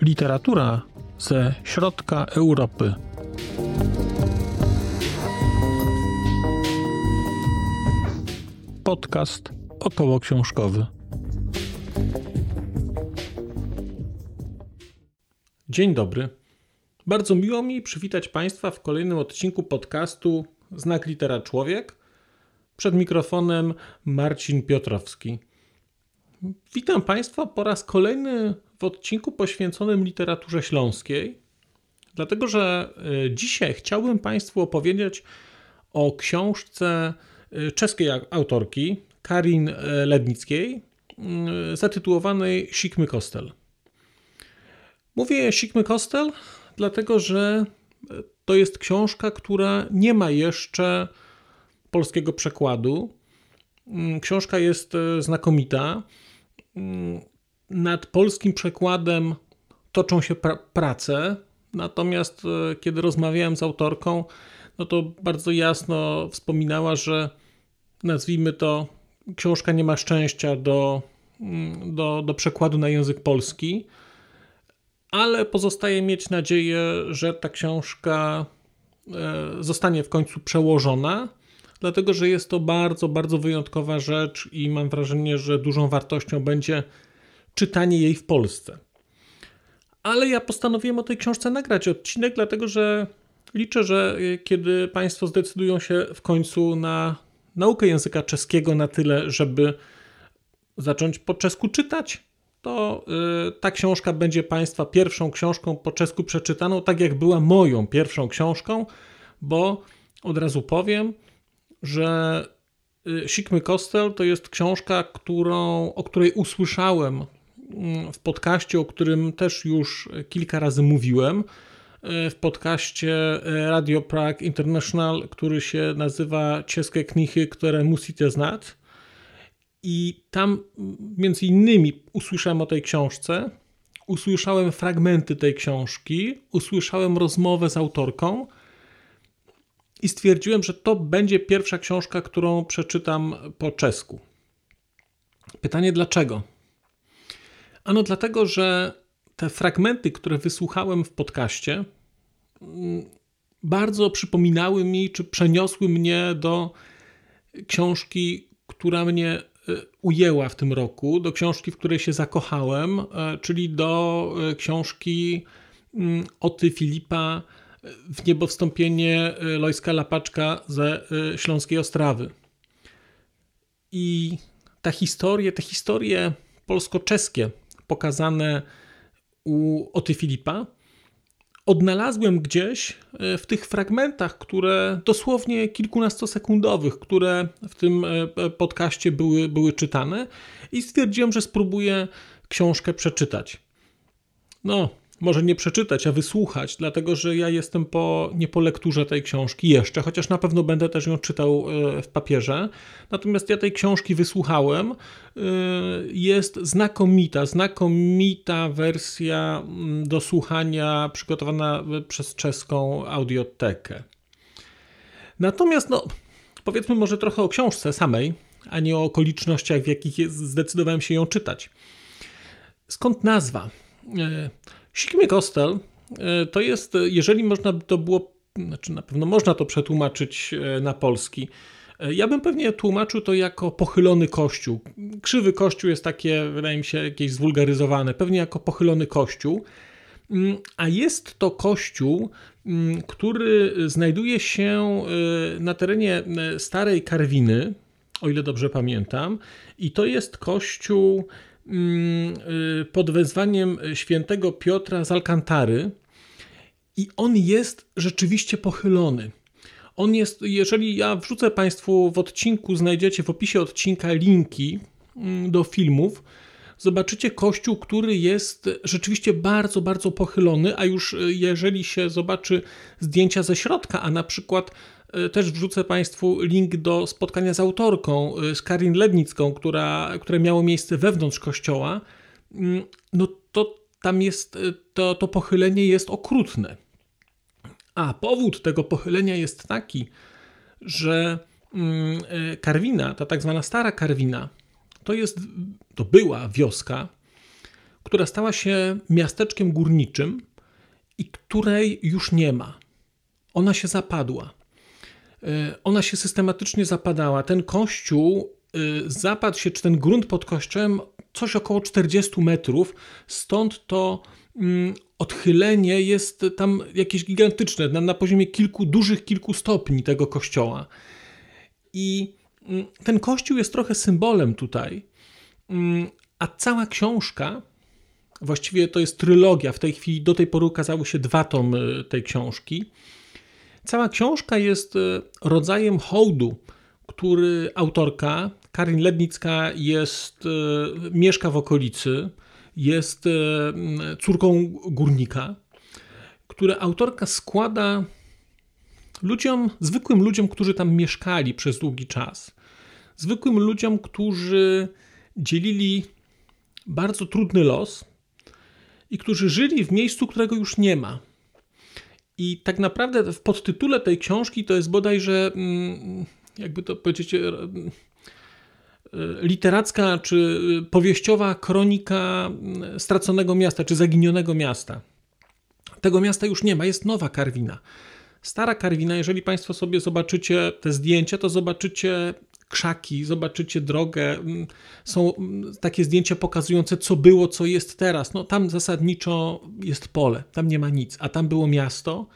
Literatura ze środka Europy. Podcast około książkowy. Dzień dobry. Bardzo miło mi przywitać Państwa w kolejnym odcinku podcastu Znak Litera Człowiek. Przed mikrofonem Marcin Piotrowski. Witam Państwa po raz kolejny w odcinku poświęconym literaturze śląskiej, dlatego że e, dzisiaj chciałbym Państwu opowiedzieć o książce e, czeskiej autorki Karin e, Lednickiej zatytułowanej Sikmy Kostel. Mówię Sikmy Kostel, dlatego że to jest książka, która nie ma jeszcze polskiego przekładu. Mm, książka jest znakomita. Mm, nad polskim przekładem toczą się pra prace, natomiast e, kiedy rozmawiałem z autorką, no to bardzo jasno wspominała, że nazwijmy to, książka nie ma szczęścia do, mm, do, do przekładu na język polski, ale pozostaje mieć nadzieję, że ta książka e, zostanie w końcu przełożona, dlatego że jest to bardzo, bardzo wyjątkowa rzecz i mam wrażenie, że dużą wartością będzie czytanie jej w Polsce. Ale ja postanowiłem o tej książce nagrać odcinek, dlatego że liczę, że kiedy Państwo zdecydują się w końcu na naukę języka czeskiego na tyle, żeby zacząć po czesku czytać, to yy, ta książka będzie Państwa pierwszą książką po czesku przeczytaną, tak jak była moją pierwszą książką, bo od razu powiem, że y, Sikmy Kostel to jest książka, którą, o której usłyszałem w podcaście, o którym też już kilka razy mówiłem, w podcaście Radio Prague International, który się nazywa Czeskie knichy, które musicie znać. I tam między innymi usłyszałem o tej książce, usłyszałem fragmenty tej książki, usłyszałem rozmowę z autorką i stwierdziłem, że to będzie pierwsza książka, którą przeczytam po czesku. Pytanie dlaczego? Ano dlatego, że te fragmenty, które wysłuchałem w podcaście, mm, bardzo przypominały mi, czy przeniosły mnie do książki, która mnie ujęła w tym roku, do książki, w której się zakochałem, e, czyli do e, książki mm, Oty Filipa w niebowstąpienie Lojska Lapaczka ze Śląskiej Ostrawy. I ta historia, te historie polsko-czeskie, pokazane u Oty Filipa, odnalazłem gdzieś e, w tych fragmentach, które dosłownie kilkunastosekundowych, które w tym e, podcaście były, były czytane i stwierdziłem, że spróbuję książkę przeczytać. No, może nie przeczytać, a wysłuchać, dlatego że ja jestem po, nie po lekturze tej książki jeszcze, chociaż na pewno będę też ją czytał e, w papierze. Natomiast ja tej książki wysłuchałem. E, jest znakomita, znakomita wersja mm, do słuchania przygotowana przez czeską audiotekę. Natomiast, no, powiedzmy może trochę o książce samej, a nie o okolicznościach, w jakich zdecydowałem się ją czytać. Skąd nazwa? Sikmy Kostel e, to jest, jeżeli można to było, znaczy na pewno można to przetłumaczyć e, na polski, e, ja bym pewnie tłumaczył to jako pochylony kościół. Krzywy kościół jest takie, wydaje mi się, jakieś zwulgaryzowane, pewnie jako pochylony kościół. Mm, a jest to kościół, mm, który znajduje się na terenie starej Karwiny, o ile dobrze pamiętam, i to jest kościół pod wezwaniem świętego Piotra z Alcantary i on jest rzeczywiście pochylony. On jest, jeżeli ja wrzucę Państwu w odcinku, znajdziecie w opisie odcinka linki mm, do filmów, zobaczycie kościół, który jest rzeczywiście bardzo, bardzo pochylony, a już y, jeżeli się zobaczy zdjęcia ze środka, a na przykład też wrzucę Państwu link do spotkania z autorką, e, z Karin Lednicką, która, które miało miejsce wewnątrz kościoła. Mm, no to tam jest, e, to, to pochylenie jest okrutne. A powód tego pochylenia jest taki, że mm, e, Karwina, ta tak zwana stara Karwina, to jest, to była wioska, która stała się miasteczkiem górniczym i której już nie ma. Ona się zapadła. E, ona się systematycznie zapadała. Ten kościół e, zapadł się, czy ten grunt pod kościołem, coś około 40 metrów, stąd to mm, odchylenie jest tam jakieś gigantyczne, na, na poziomie kilku, dużych kilku stopni tego kościoła. I mm, ten kościół jest trochę symbolem tutaj, mm, a cała książka, właściwie to jest trylogia, w tej chwili do tej pory ukazały się dwa tomy tej książki. Cała książka jest e, rodzajem hołdu, który autorka, Karin Lednicka, jest, e, mieszka w okolicy, jest e, córką górnika, które autorka składa ludziom, zwykłym ludziom, którzy tam mieszkali przez długi czas. Zwykłym ludziom, którzy dzielili bardzo trudny los i którzy żyli w miejscu, którego już nie ma. I tak naprawdę w podtytule tej książki to jest bodajże, mm, jakby to powiedzieć, e, e, literacka czy powieściowa kronika mm, straconego miasta, czy zaginionego miasta. Tego miasta już nie ma, jest nowa Karwina. Stara Karwina, jeżeli Państwo sobie zobaczycie te zdjęcia, to zobaczycie krzaki, zobaczycie drogę. Mm, są mm, takie zdjęcia pokazujące, co było, co jest teraz. No, tam zasadniczo jest pole, tam nie ma nic, a tam było miasto.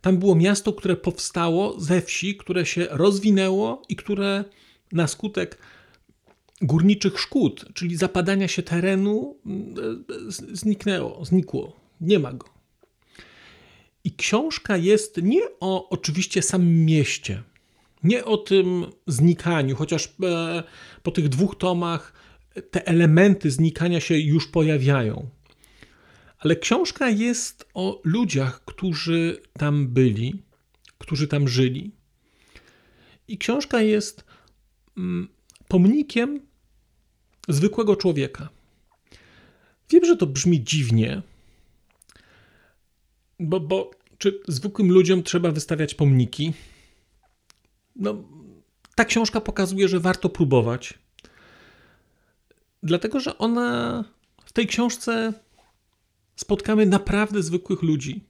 Tam było miasto, które powstało ze wsi, które się rozwinęło i które na skutek górniczych szkód, czyli zapadania się terenu, mm, zniknęło, znikło. Nie ma go. I książka jest nie o oczywiście samym mieście, nie o tym znikaniu, chociaż e, po tych dwóch tomach te elementy znikania się już pojawiają. Ale książka jest o ludziach, którzy tam byli, którzy tam żyli. I książka jest mm, pomnikiem zwykłego człowieka. Wiem, że to brzmi dziwnie, bo, bo czy zwykłym ludziom trzeba wystawiać pomniki? No, ta książka pokazuje, że warto próbować. Dlatego, że ona w tej książce spotkamy naprawdę zwykłych ludzi.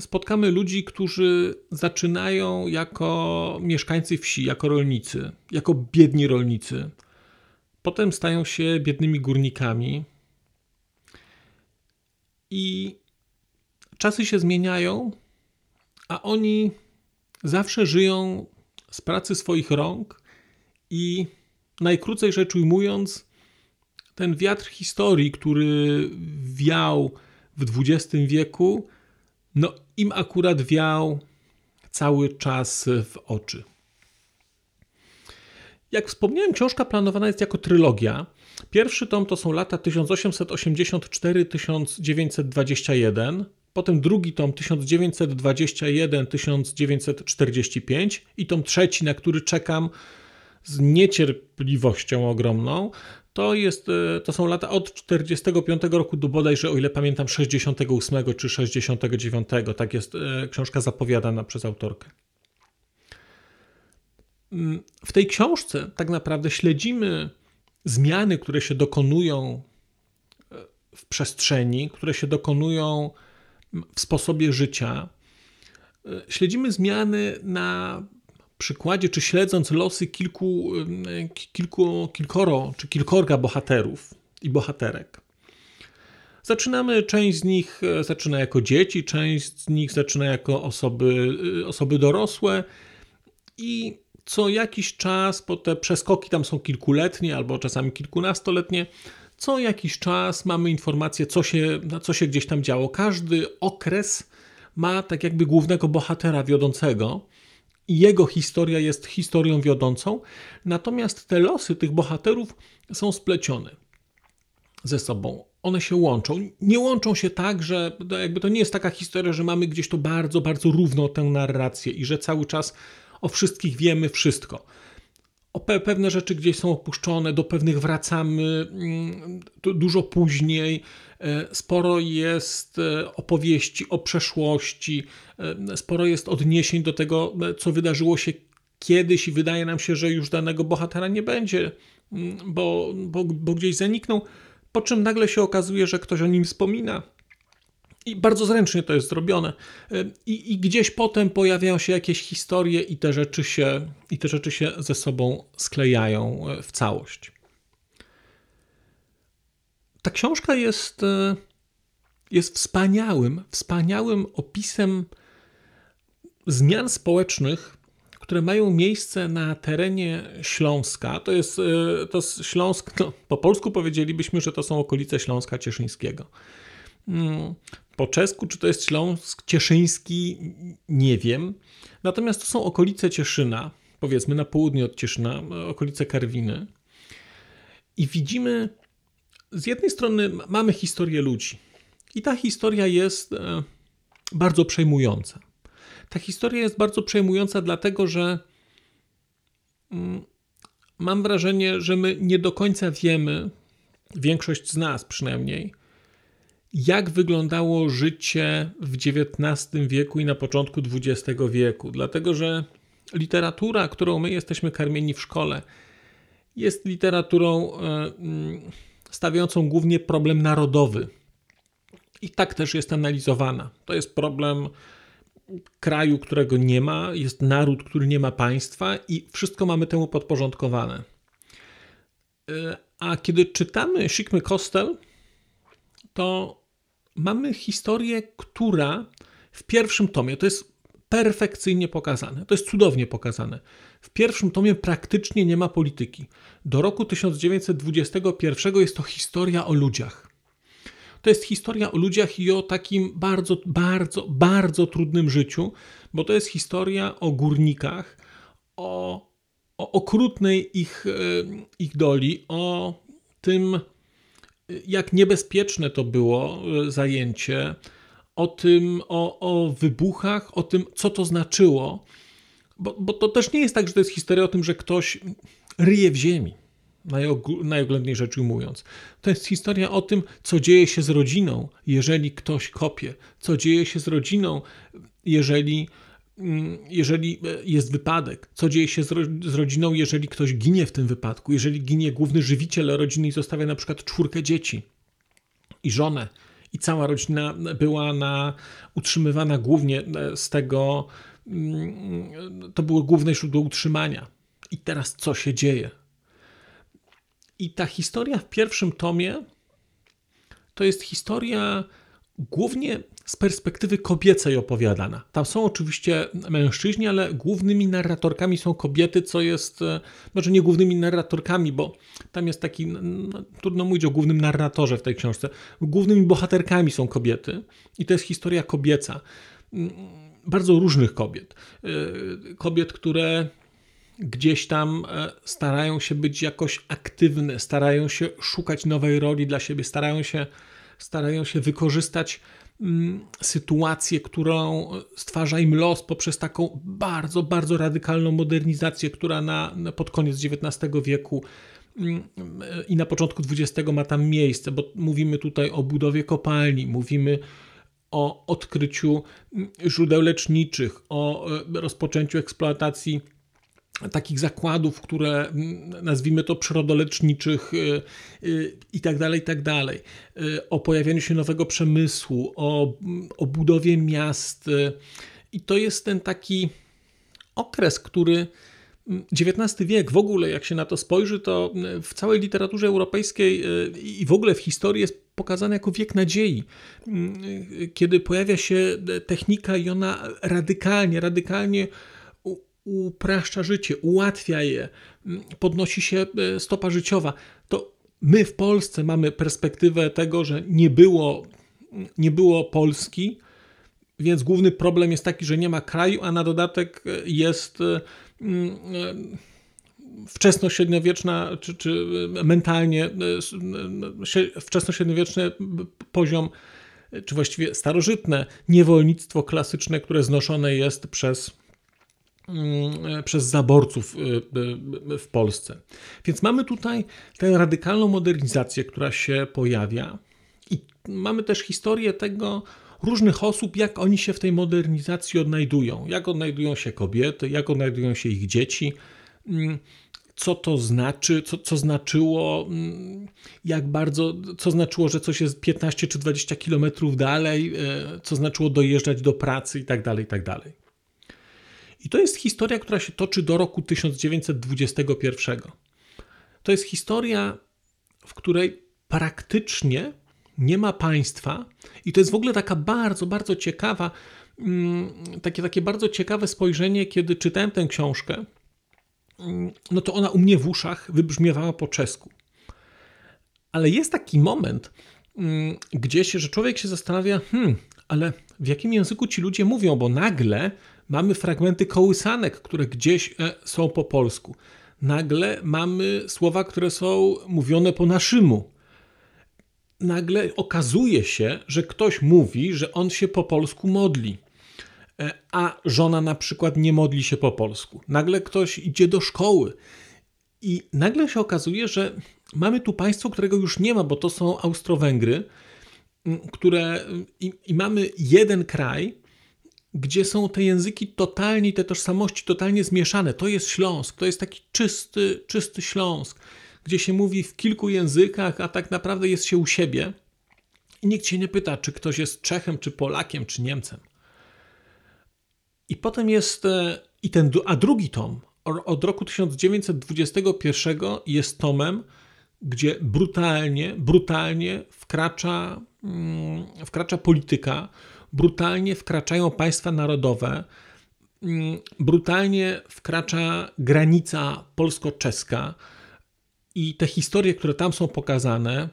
Spotkamy ludzi, którzy zaczynają jako mieszkańcy wsi, jako rolnicy, jako biedni rolnicy. Potem stają się biednymi górnikami. I czasy się zmieniają, a oni zawsze żyją z pracy swoich rąk i najkrócej rzecz ujmując, ten wiatr historii, który wiał w XX wieku, no im akurat wiał cały czas w oczy. Jak wspomniałem, książka planowana jest jako trylogia. Pierwszy tom to są lata 1884-1921, potem drugi tom 1921-1945 i tom trzeci, na który czekam z niecierpliwością ogromną, to, jest, e, to są lata od 45 roku do bodajże, o ile pamiętam, 68 czy 69. Tak jest e, książka zapowiadana przez autorkę. Mm, w tej książce tak naprawdę śledzimy zmiany, które się dokonują e, w przestrzeni, które się dokonują w sposobie życia. Śledzimy zmiany na przykładzie, czy śledząc losy kilku, kilku, kilkoro czy kilkorga bohaterów i bohaterek. Zaczynamy, część z nich e, zaczyna jako dzieci, część z nich zaczyna jako osoby, e, osoby dorosłe i co jakiś czas, bo te przeskoki tam są kilkuletnie albo czasami kilkunastoletnie, co jakiś czas mamy informację, co się, co się gdzieś tam działo. Każdy okres ma tak jakby głównego bohatera wiodącego i jego historia jest historią wiodącą, natomiast te losy tych bohaterów są splecione ze sobą. One się łączą. Nie łączą się tak, że jakby to nie jest taka historia, że mamy gdzieś to bardzo, bardzo równo tę narrację i że cały czas o wszystkich wiemy wszystko. Pewne rzeczy gdzieś są opuszczone, do pewnych wracamy mm, dużo później. E, sporo jest e, opowieści o przeszłości, e, sporo jest odniesień do tego, co wydarzyło się kiedyś, i wydaje nam się, że już danego bohatera nie będzie, mm, bo, bo, bo gdzieś zaniknął. Po czym nagle się okazuje, że ktoś o nim wspomina, i bardzo zręcznie to jest zrobione. I, I, gdzieś potem pojawiają się jakieś historie, i te, rzeczy się, i te rzeczy się ze sobą sklejają e, w całość. Ta książka jest, e, jest wspaniałym, wspaniałym opisem zmian społecznych, które mają miejsce na terenie Śląska. To jest, e, to jest Śląsk, no, po polsku powiedzielibyśmy, że to są okolice Śląska Cieszyńskiego. Po czesku, czy to jest Śląsk Cieszyński, nie wiem. Natomiast to są okolice Cieszyna, powiedzmy na południe od Cieszyna, okolice Karwiny. I widzimy, z jednej strony mamy historię ludzi. I ta historia jest e, bardzo przejmująca. Ta historia jest bardzo przejmująca, dlatego że mm, mam wrażenie, że my nie do końca wiemy, większość z nas przynajmniej, jak wyglądało życie w XIX wieku i na początku XX wieku. Dlatego, że literatura, którą my jesteśmy karmieni w szkole, jest literaturą e, mm, stawiającą głównie problem narodowy. I tak też jest analizowana. To jest problem kraju, którego nie ma, jest naród, który nie ma państwa, i wszystko mamy temu podporządkowane. E, a kiedy czytamy Sikmy Kostel, to mamy historię, która w pierwszym tomie to jest perfekcyjnie pokazane, to jest cudownie pokazane. W pierwszym tomie praktycznie nie ma polityki. Do roku 1921 jest to historia o ludziach. To jest historia o ludziach i o takim bardzo, bardzo, bardzo trudnym życiu, bo to jest historia o górnikach, o, o okrutnej ich, e, ich doli, o tym, jak niebezpieczne to było e, zajęcie, o tym, o, o wybuchach, o tym, co to znaczyło. Bo, bo to też nie jest tak, że to jest historia o tym, że ktoś ryje w ziemi, najoględniej rzecz ujmując. To jest historia o tym, co dzieje się z rodziną, jeżeli ktoś kopie, co dzieje się z rodziną, jeżeli jeżeli e, jest wypadek, co dzieje się z, rodziną, jeżeli ktoś ginie w tym wypadku, jeżeli ginie główny żywiciel rodziny i zostawia na przykład czwórkę dzieci i żonę, i cała rodzina była na, utrzymywana głównie e, z tego, mm, to było główne źródło utrzymania. I teraz co się dzieje? I ta historia w pierwszym tomie to jest historia głównie z perspektywy kobiecej opowiadana. Tam są oczywiście mężczyźni, ale głównymi narratorkami są kobiety, co jest, e, może nie głównymi narratorkami, bo tam jest taki, no, trudno mówić o głównym narratorze w tej książce. Głównymi bohaterkami są kobiety i to jest historia kobieca. Mm, bardzo różnych kobiet. E, kobiet, które gdzieś tam e, starają się być jakoś aktywne, starają się szukać nowej roli dla siebie, starają się, starają się wykorzystać sytuację, którą stwarza im los poprzez taką bardzo, bardzo radykalną modernizację, która na, pod koniec XIX wieku mm, i na początku XX ma tam miejsce, bo mówimy tutaj o budowie kopalni, mówimy o odkryciu mm, źródeł leczniczych, o e, rozpoczęciu eksploatacji takich zakładów, które mm, nazwijmy to przyrodoleczniczych y, y, i tak dalej, i tak dalej, y, o pojawianiu się nowego przemysłu, o, o budowie miast. I to jest ten taki okres, który XIX mm, wiek w ogóle, jak się na to spojrzy, to w całej literaturze europejskiej i w ogóle w historii jest pokazany jako wiek nadziei, mm, kiedy pojawia się technika i ona radykalnie, radykalnie upraszcza życie, ułatwia je, podnosi się e, stopa życiowa, to my w Polsce mamy perspektywę tego, że nie było, nie było Polski, więc główny problem jest taki, że nie ma kraju, a na dodatek jest e, wczesnośredniowieczna, czy, czy mentalnie e, wczesnośredniowieczny poziom, czy właściwie starożytne niewolnictwo klasyczne, które znoszone jest przez mm, przez zaborców w Polsce. Więc mamy tutaj tę radykalną modernizację, która się pojawia, i mamy też historię tego, różnych osób, jak oni się w tej modernizacji odnajdują. Jak odnajdują się kobiety, jak odnajdują się ich dzieci, mm, co to znaczy, co, co znaczyło, mm, jak bardzo, co znaczyło, że coś jest 15 czy 20 kilometrów dalej, e, co znaczyło dojeżdżać do pracy i tak dalej, i tak dalej. I to jest historia, która się toczy do roku 1921. To jest historia, w której praktycznie nie ma państwa i to jest w ogóle taka bardzo, bardzo ciekawa, mm, takie, takie bardzo ciekawe spojrzenie, kiedy czytałem tę książkę, mm, no to ona u mnie w uszach wybrzmiewała po czesku. Ale jest taki moment mm, gdzieś, że człowiek się zastanawia, hmm, ale w jakim języku ci ludzie mówią, bo nagle mamy fragmenty kołysanek, które gdzieś e, są po polsku. Nagle mamy słowa, które są mówione po naszymu nagle okazuje się, że ktoś mówi, że on się po polsku modli, e, a żona na przykład nie modli się po polsku. Nagle ktoś idzie do szkoły i nagle się okazuje, że mamy tu państwo, którego już nie ma, bo to są Austro-Węgry, które i, i mamy jeden kraj, gdzie są te języki totalnie, te tożsamości totalnie zmieszane. To jest Śląsk, to jest taki czysty, czysty Śląsk gdzie się mówi w kilku językach, a tak naprawdę jest się u siebie i nikt się nie pyta, czy ktoś jest Czechem, czy Polakiem, czy Niemcem. I potem jest, e, i ten, a drugi tom od roku 1921 jest tomem, gdzie brutalnie, brutalnie wkracza, mm, wkracza polityka, brutalnie wkraczają państwa narodowe, mm, brutalnie wkracza granica polsko-czeska, i te historie, które tam są pokazane,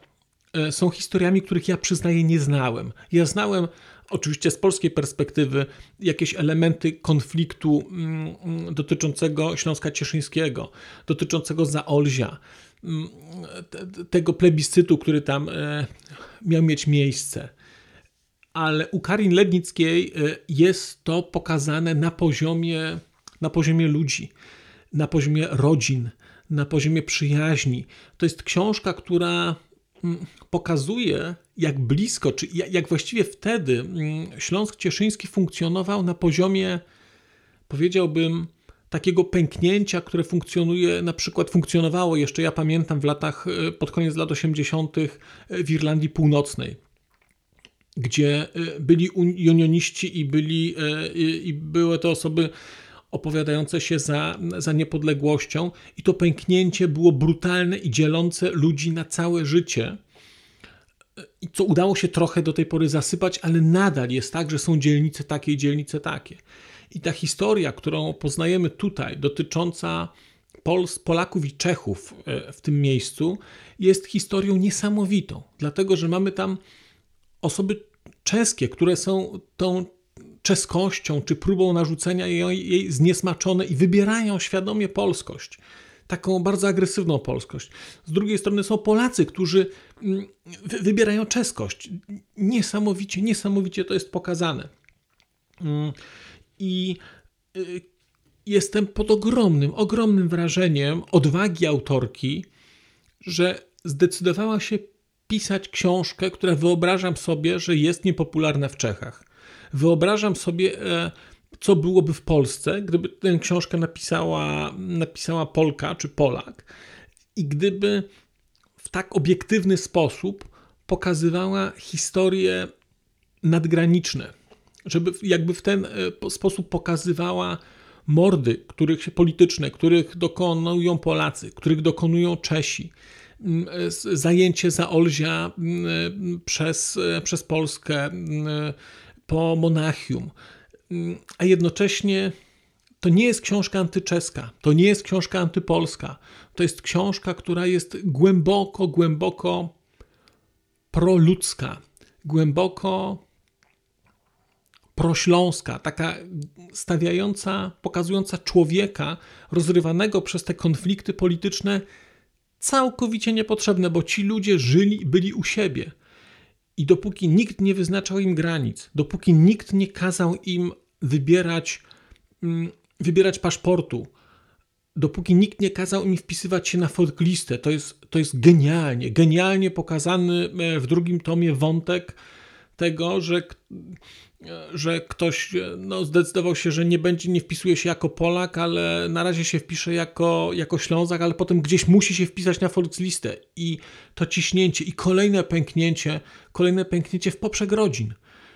e, są historiami, których ja przyznaję nie znałem. Ja znałem oczywiście z polskiej perspektywy jakieś elementy konfliktu mm, mm, dotyczącego Śląska Cieszyńskiego, dotyczącego Zaolzia, tego plebiscytu, który tam e, miał mieć miejsce. Ale u Karin Lednickiej e, jest to pokazane na poziomie, na poziomie ludzi, na poziomie rodzin, na poziomie przyjaźni. To jest książka, która mm, pokazuje, jak blisko, czy jak właściwie wtedy mm, Śląsk Cieszyński funkcjonował na poziomie, powiedziałbym, takiego pęknięcia, które funkcjonuje, na przykład funkcjonowało jeszcze, ja pamiętam w latach, e, pod koniec lat 80. E, w Irlandii Północnej, gdzie e, byli unioniści i, byli, i były to osoby opowiadające się za, za niepodległością, i to pęknięcie było brutalne i dzielące ludzi na całe życie. I co udało się trochę do tej pory zasypać, ale nadal jest tak, że są dzielnice takie i dzielnice takie. I ta historia, którą poznajemy tutaj, dotycząca Pols, Polaków i Czechów e, w tym miejscu, jest historią niesamowitą, dlatego że mamy tam osoby czeskie, które są tą czeskością czy próbą narzucenia jej, jej zniesmaczone i wybierają świadomie polskość. Taką bardzo agresywną polskość. Z drugiej strony są Polacy, którzy mm, wybierają czeskość. Niesamowicie, niesamowicie to jest pokazane. Mm, I y, jestem pod ogromnym, ogromnym wrażeniem odwagi autorki, że zdecydowała się pisać książkę, która wyobrażam sobie, że jest niepopularna w Czechach. Wyobrażam sobie, e, co byłoby w Polsce, gdyby tę książkę napisała, napisała Polka czy Polak i gdyby w tak obiektywny sposób pokazywała historie nadgraniczne, żeby jakby w ten e, sposób pokazywała mordy, których polityczne, których dokonują Polacy, których dokonują Czesi, zajęcie Zaolzia przez, przez Polskę, po Monachium. A jednocześnie to nie jest książka antyczeska, to nie jest książka antypolska. To jest książka, która jest głęboko, głęboko proludzka, głęboko prośląska, taka stawiająca, pokazująca człowieka rozrywanego przez te konflikty polityczne całkowicie niepotrzebne, bo ci ludzie żyli byli u siebie. I dopóki nikt nie wyznaczał im granic, dopóki nikt nie kazał im wybierać mm, wybierać paszportu, dopóki nikt nie kazał mi wpisywać się na folklistę. To jest, to jest genialnie, genialnie pokazany e, w drugim tomie wątek tego, że, że ktoś no, zdecydował się, że nie będzie, nie wpisuje się jako Polak, ale na razie się wpisze jako, jako Ślązak, ale potem gdzieś musi się wpisać na folklistę i to ciśnięcie i kolejne pęknięcie, kolejne pęknięcie w poprzek rodzin.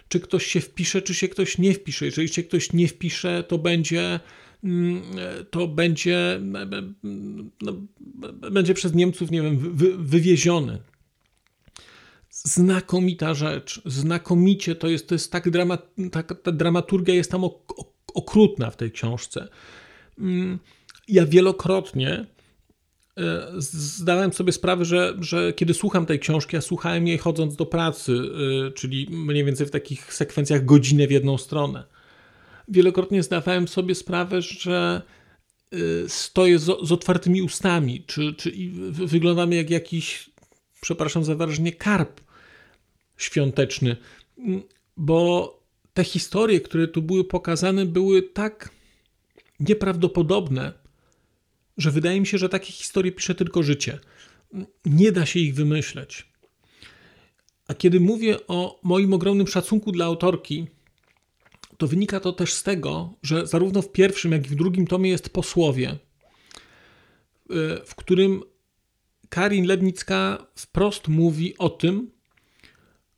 Czy ktoś się wpisze, czy się ktoś nie wpisze. Jeżeli się ktoś nie wpisze, to będzie Mm, to będzie, no, będzie przez Niemców, nie wiem, wy, wywieziony. Znakomita rzecz, znakomicie to jest, to jest tak, drama, tak ta dramaturgia jest tam okrutna w tej książce. Mm, ja wielokrotnie e, zdałem sobie sprawę, że, że kiedy słucham tej książki, ja słuchałem jej chodząc do pracy, e, czyli mniej więcej w takich sekwencjach godzinę w jedną stronę wielokrotnie zdawałem sobie sprawę, że y, stoję z, z otwartymi ustami, czy, czy wyglądamy jak jakiś, przepraszam za wyrażenie, karp świąteczny, bo te historie, które tu były pokazane, były tak nieprawdopodobne, że wydaje mi się, że takie historie pisze tylko życie. Nie da się ich wymyśleć. A kiedy mówię o moim ogromnym szacunku dla autorki, to wynika to też z tego, że zarówno w pierwszym, jak i w drugim tomie jest posłowie, y, w którym Karin Lebnicka wprost mówi o tym,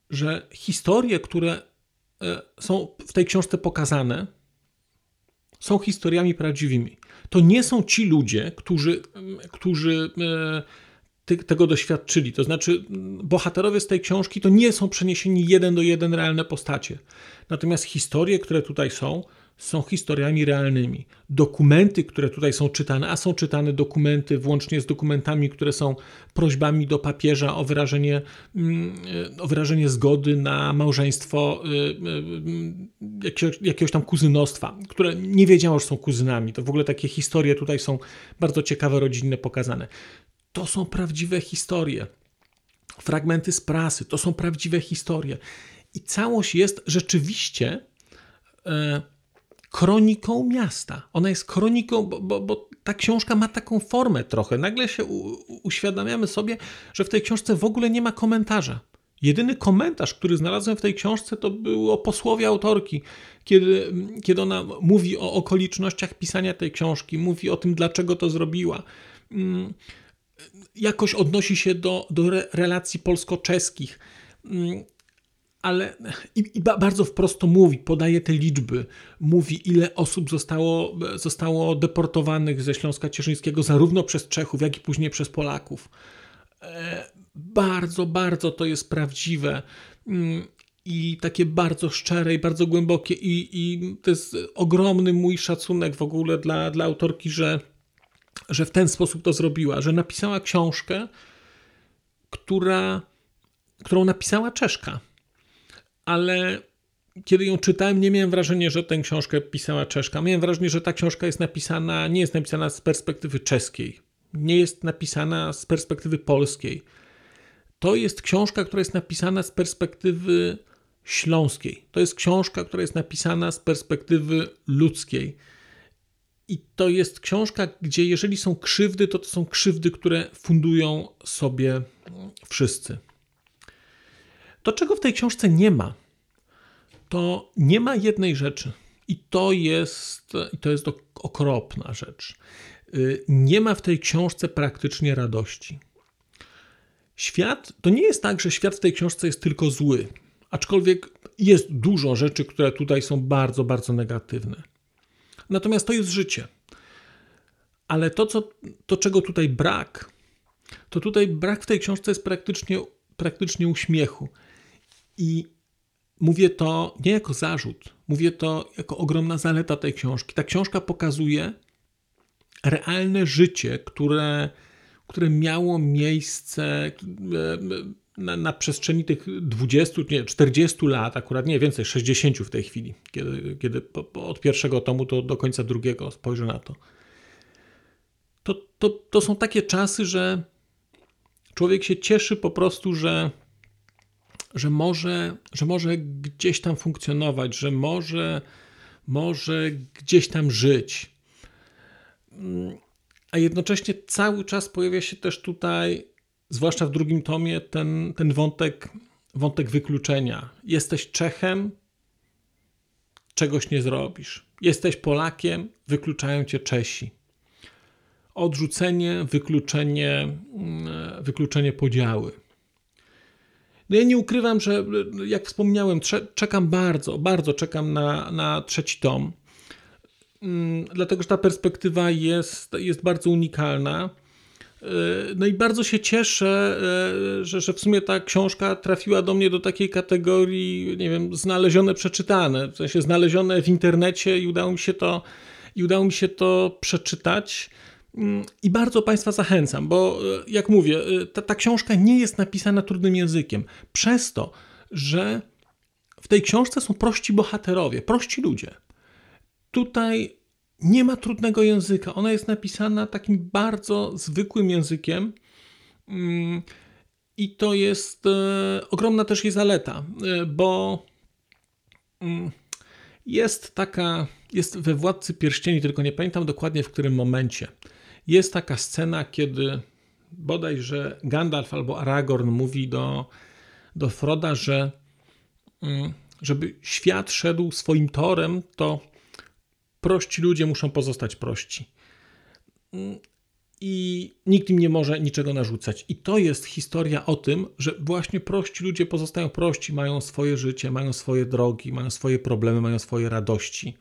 że historie, które y, są w tej książce pokazane, są historiami prawdziwymi. To nie są ci ludzie, którzy, którzy y, tego doświadczyli. To znaczy, bohaterowie z tej książki to nie są przeniesieni jeden do jeden realne postacie. Natomiast historie, które tutaj są, są historiami realnymi. Dokumenty, które tutaj są czytane, a są czytane dokumenty, włącznie z dokumentami, które są prośbami do papieża o wyrażenie, mm, o wyrażenie zgody na małżeństwo y, y, jakiegoś, jakiegoś tam kuzynostwa, które nie wiedziało, że są kuzynami. To w ogóle takie historie tutaj są bardzo ciekawe, rodzinne, pokazane. To są prawdziwe historie. Fragmenty z prasy to są prawdziwe historie. I całość jest rzeczywiście e, kroniką miasta. Ona jest kroniką, bo, bo, bo, ta książka ma taką formę trochę. Nagle się u, uświadamiamy sobie, że w tej książce w ogóle nie ma komentarza. Jedyny komentarz, który znalazłem w tej książce, to było posłowie autorki, kiedy, kiedy ona mówi o okolicznościach pisania tej książki, mówi o tym, dlaczego to zrobiła. Mm, jakoś odnosi się do, do relacji polsko-czeskich. Ale i, i, bardzo wprost to mówi, podaje te liczby, mówi ile osób zostało, zostało deportowanych ze Śląska Cieszyńskiego zarówno przez Czechów, jak i później przez Polaków. E, bardzo, bardzo to jest prawdziwe mm, i takie bardzo szczere i bardzo głębokie i, i to jest ogromny mój szacunek w ogóle dla, dla autorki, że, że w ten sposób to zrobiła, że napisała książkę, która, którą napisała Czeszka ale kiedy ją czytałem, nie miałem wrażenia, że tę książkę pisała Czeszka. Miałem wrażenie, że ta książka jest napisana, nie jest napisana z perspektywy czeskiej, nie jest napisana z perspektywy polskiej. To jest książka, która jest napisana z perspektywy śląskiej. To jest książka, która jest napisana z perspektywy ludzkiej. I to jest książka, gdzie jeżeli są krzywdy, to to są krzywdy, które fundują sobie wszyscy. To, czego w tej książce nie ma, to nie ma jednej rzeczy. I to jest, to jest okropna rzecz. Y, nie ma w tej książce praktycznie radości. Świat to nie jest tak, że świat w tej książce jest tylko zły, aczkolwiek jest dużo rzeczy, które tutaj są bardzo, bardzo negatywne. Natomiast to jest życie. Ale to, co, to czego tutaj brak, to tutaj brak w tej książce jest praktycznie, praktycznie uśmiechu. I mówię to nie jako zarzut, mówię to jako ogromna zaleta tej książki. Ta książka pokazuje realne życie, które, które miało miejsce e, na, na, przestrzeni tych 20, nie, 40 lat, akurat nie więcej, 60 w tej chwili, kiedy, kiedy po, od pierwszego tomu to do końca drugiego spojrzę na to. To, to. to są takie czasy, że człowiek się cieszy po prostu, że że może, że może gdzieś tam funkcjonować, że może, może gdzieś tam żyć. Mm, a jednocześnie cały czas pojawia się też tutaj, zwłaszcza w drugim tomie, ten, ten wątek, wątek wykluczenia. Jesteś Czechem, czegoś nie zrobisz. Jesteś Polakiem, wykluczają cię Czesi. Odrzucenie, wykluczenie, mm, wykluczenie podziały. No ja nie ukrywam, że jak wspomniałem, czekam bardzo, bardzo czekam na, na trzeci tom. Mm, dlatego, że ta perspektywa jest, jest bardzo unikalna. E, no i bardzo się cieszę, e, że, że w sumie ta książka trafiła do mnie do takiej kategorii, nie wiem, znalezione, przeczytane, w sensie znalezione w internecie i udało mi się to, i udało mi się to przeczytać. Mm, I bardzo Państwa zachęcam, bo e, jak mówię, ta, ta książka nie jest napisana trudnym językiem. Przez to, że w tej książce są prości bohaterowie, prości ludzie. Tutaj nie ma trudnego języka. Ona jest napisana takim bardzo zwykłym językiem. Mm, I to jest e, ogromna też jej zaleta, e, bo mm, jest taka, jest we Władcy Pierścieni, tylko nie pamiętam dokładnie w którym momencie. Jest taka scena, kiedy bodajże Gandalf albo Aragorn mówi do, do Froda, że mm, żeby świat szedł swoim torem, to prości ludzie muszą pozostać prości. I nikt im nie może niczego narzucać. I to jest historia o tym, że właśnie prości ludzie pozostają prości, mają swoje życie, mają swoje drogi, mają swoje problemy, mają swoje radości.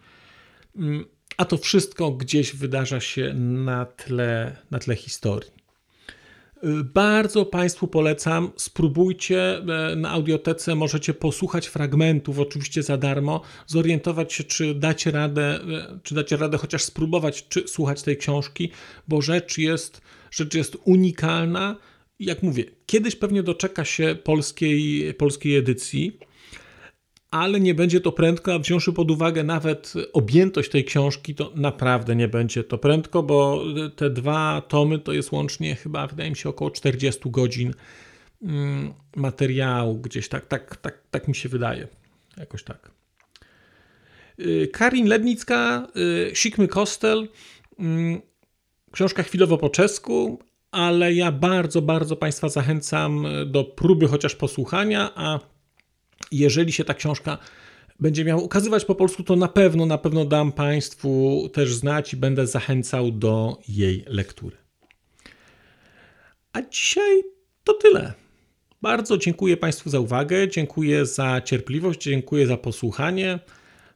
A to wszystko gdzieś wydarza się na tle, na tle historii. Bardzo Państwu polecam. Spróbujcie e, na audiotece, możecie posłuchać fragmentów, oczywiście za darmo, zorientować się, czy dacie radę, e, czy dacie radę chociaż spróbować czy słuchać tej książki, bo rzecz jest, rzecz jest unikalna. Jak mówię, kiedyś pewnie doczeka się polskiej, polskiej edycji ale nie będzie to prędko, a wziąwszy pod uwagę nawet objętość tej książki, to naprawdę nie będzie to prędko, bo te dwa tomy to jest łącznie chyba, wydaje mi się, około 40 godzin mm, materiału, gdzieś tak, tak, tak, tak mi się wydaje. Jakoś tak. Y, Karin Lednicka, y, Sikmy Kostel, mm, książka chwilowo po czesku, ale ja bardzo, bardzo Państwa zachęcam do próby chociaż posłuchania, a jeżeli się ta książka będzie miała ukazywać po polsku, to na pewno, na pewno dam Państwu też znać i będę zachęcał do jej lektury. A dzisiaj to tyle. Bardzo dziękuję Państwu za uwagę, dziękuję za cierpliwość, dziękuję za posłuchanie.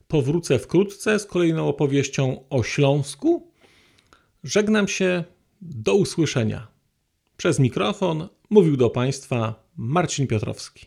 Powrócę wkrótce z kolejną opowieścią o Śląsku. Żegnam się, do usłyszenia. Przez mikrofon mówił do Państwa Marcin Piotrowski.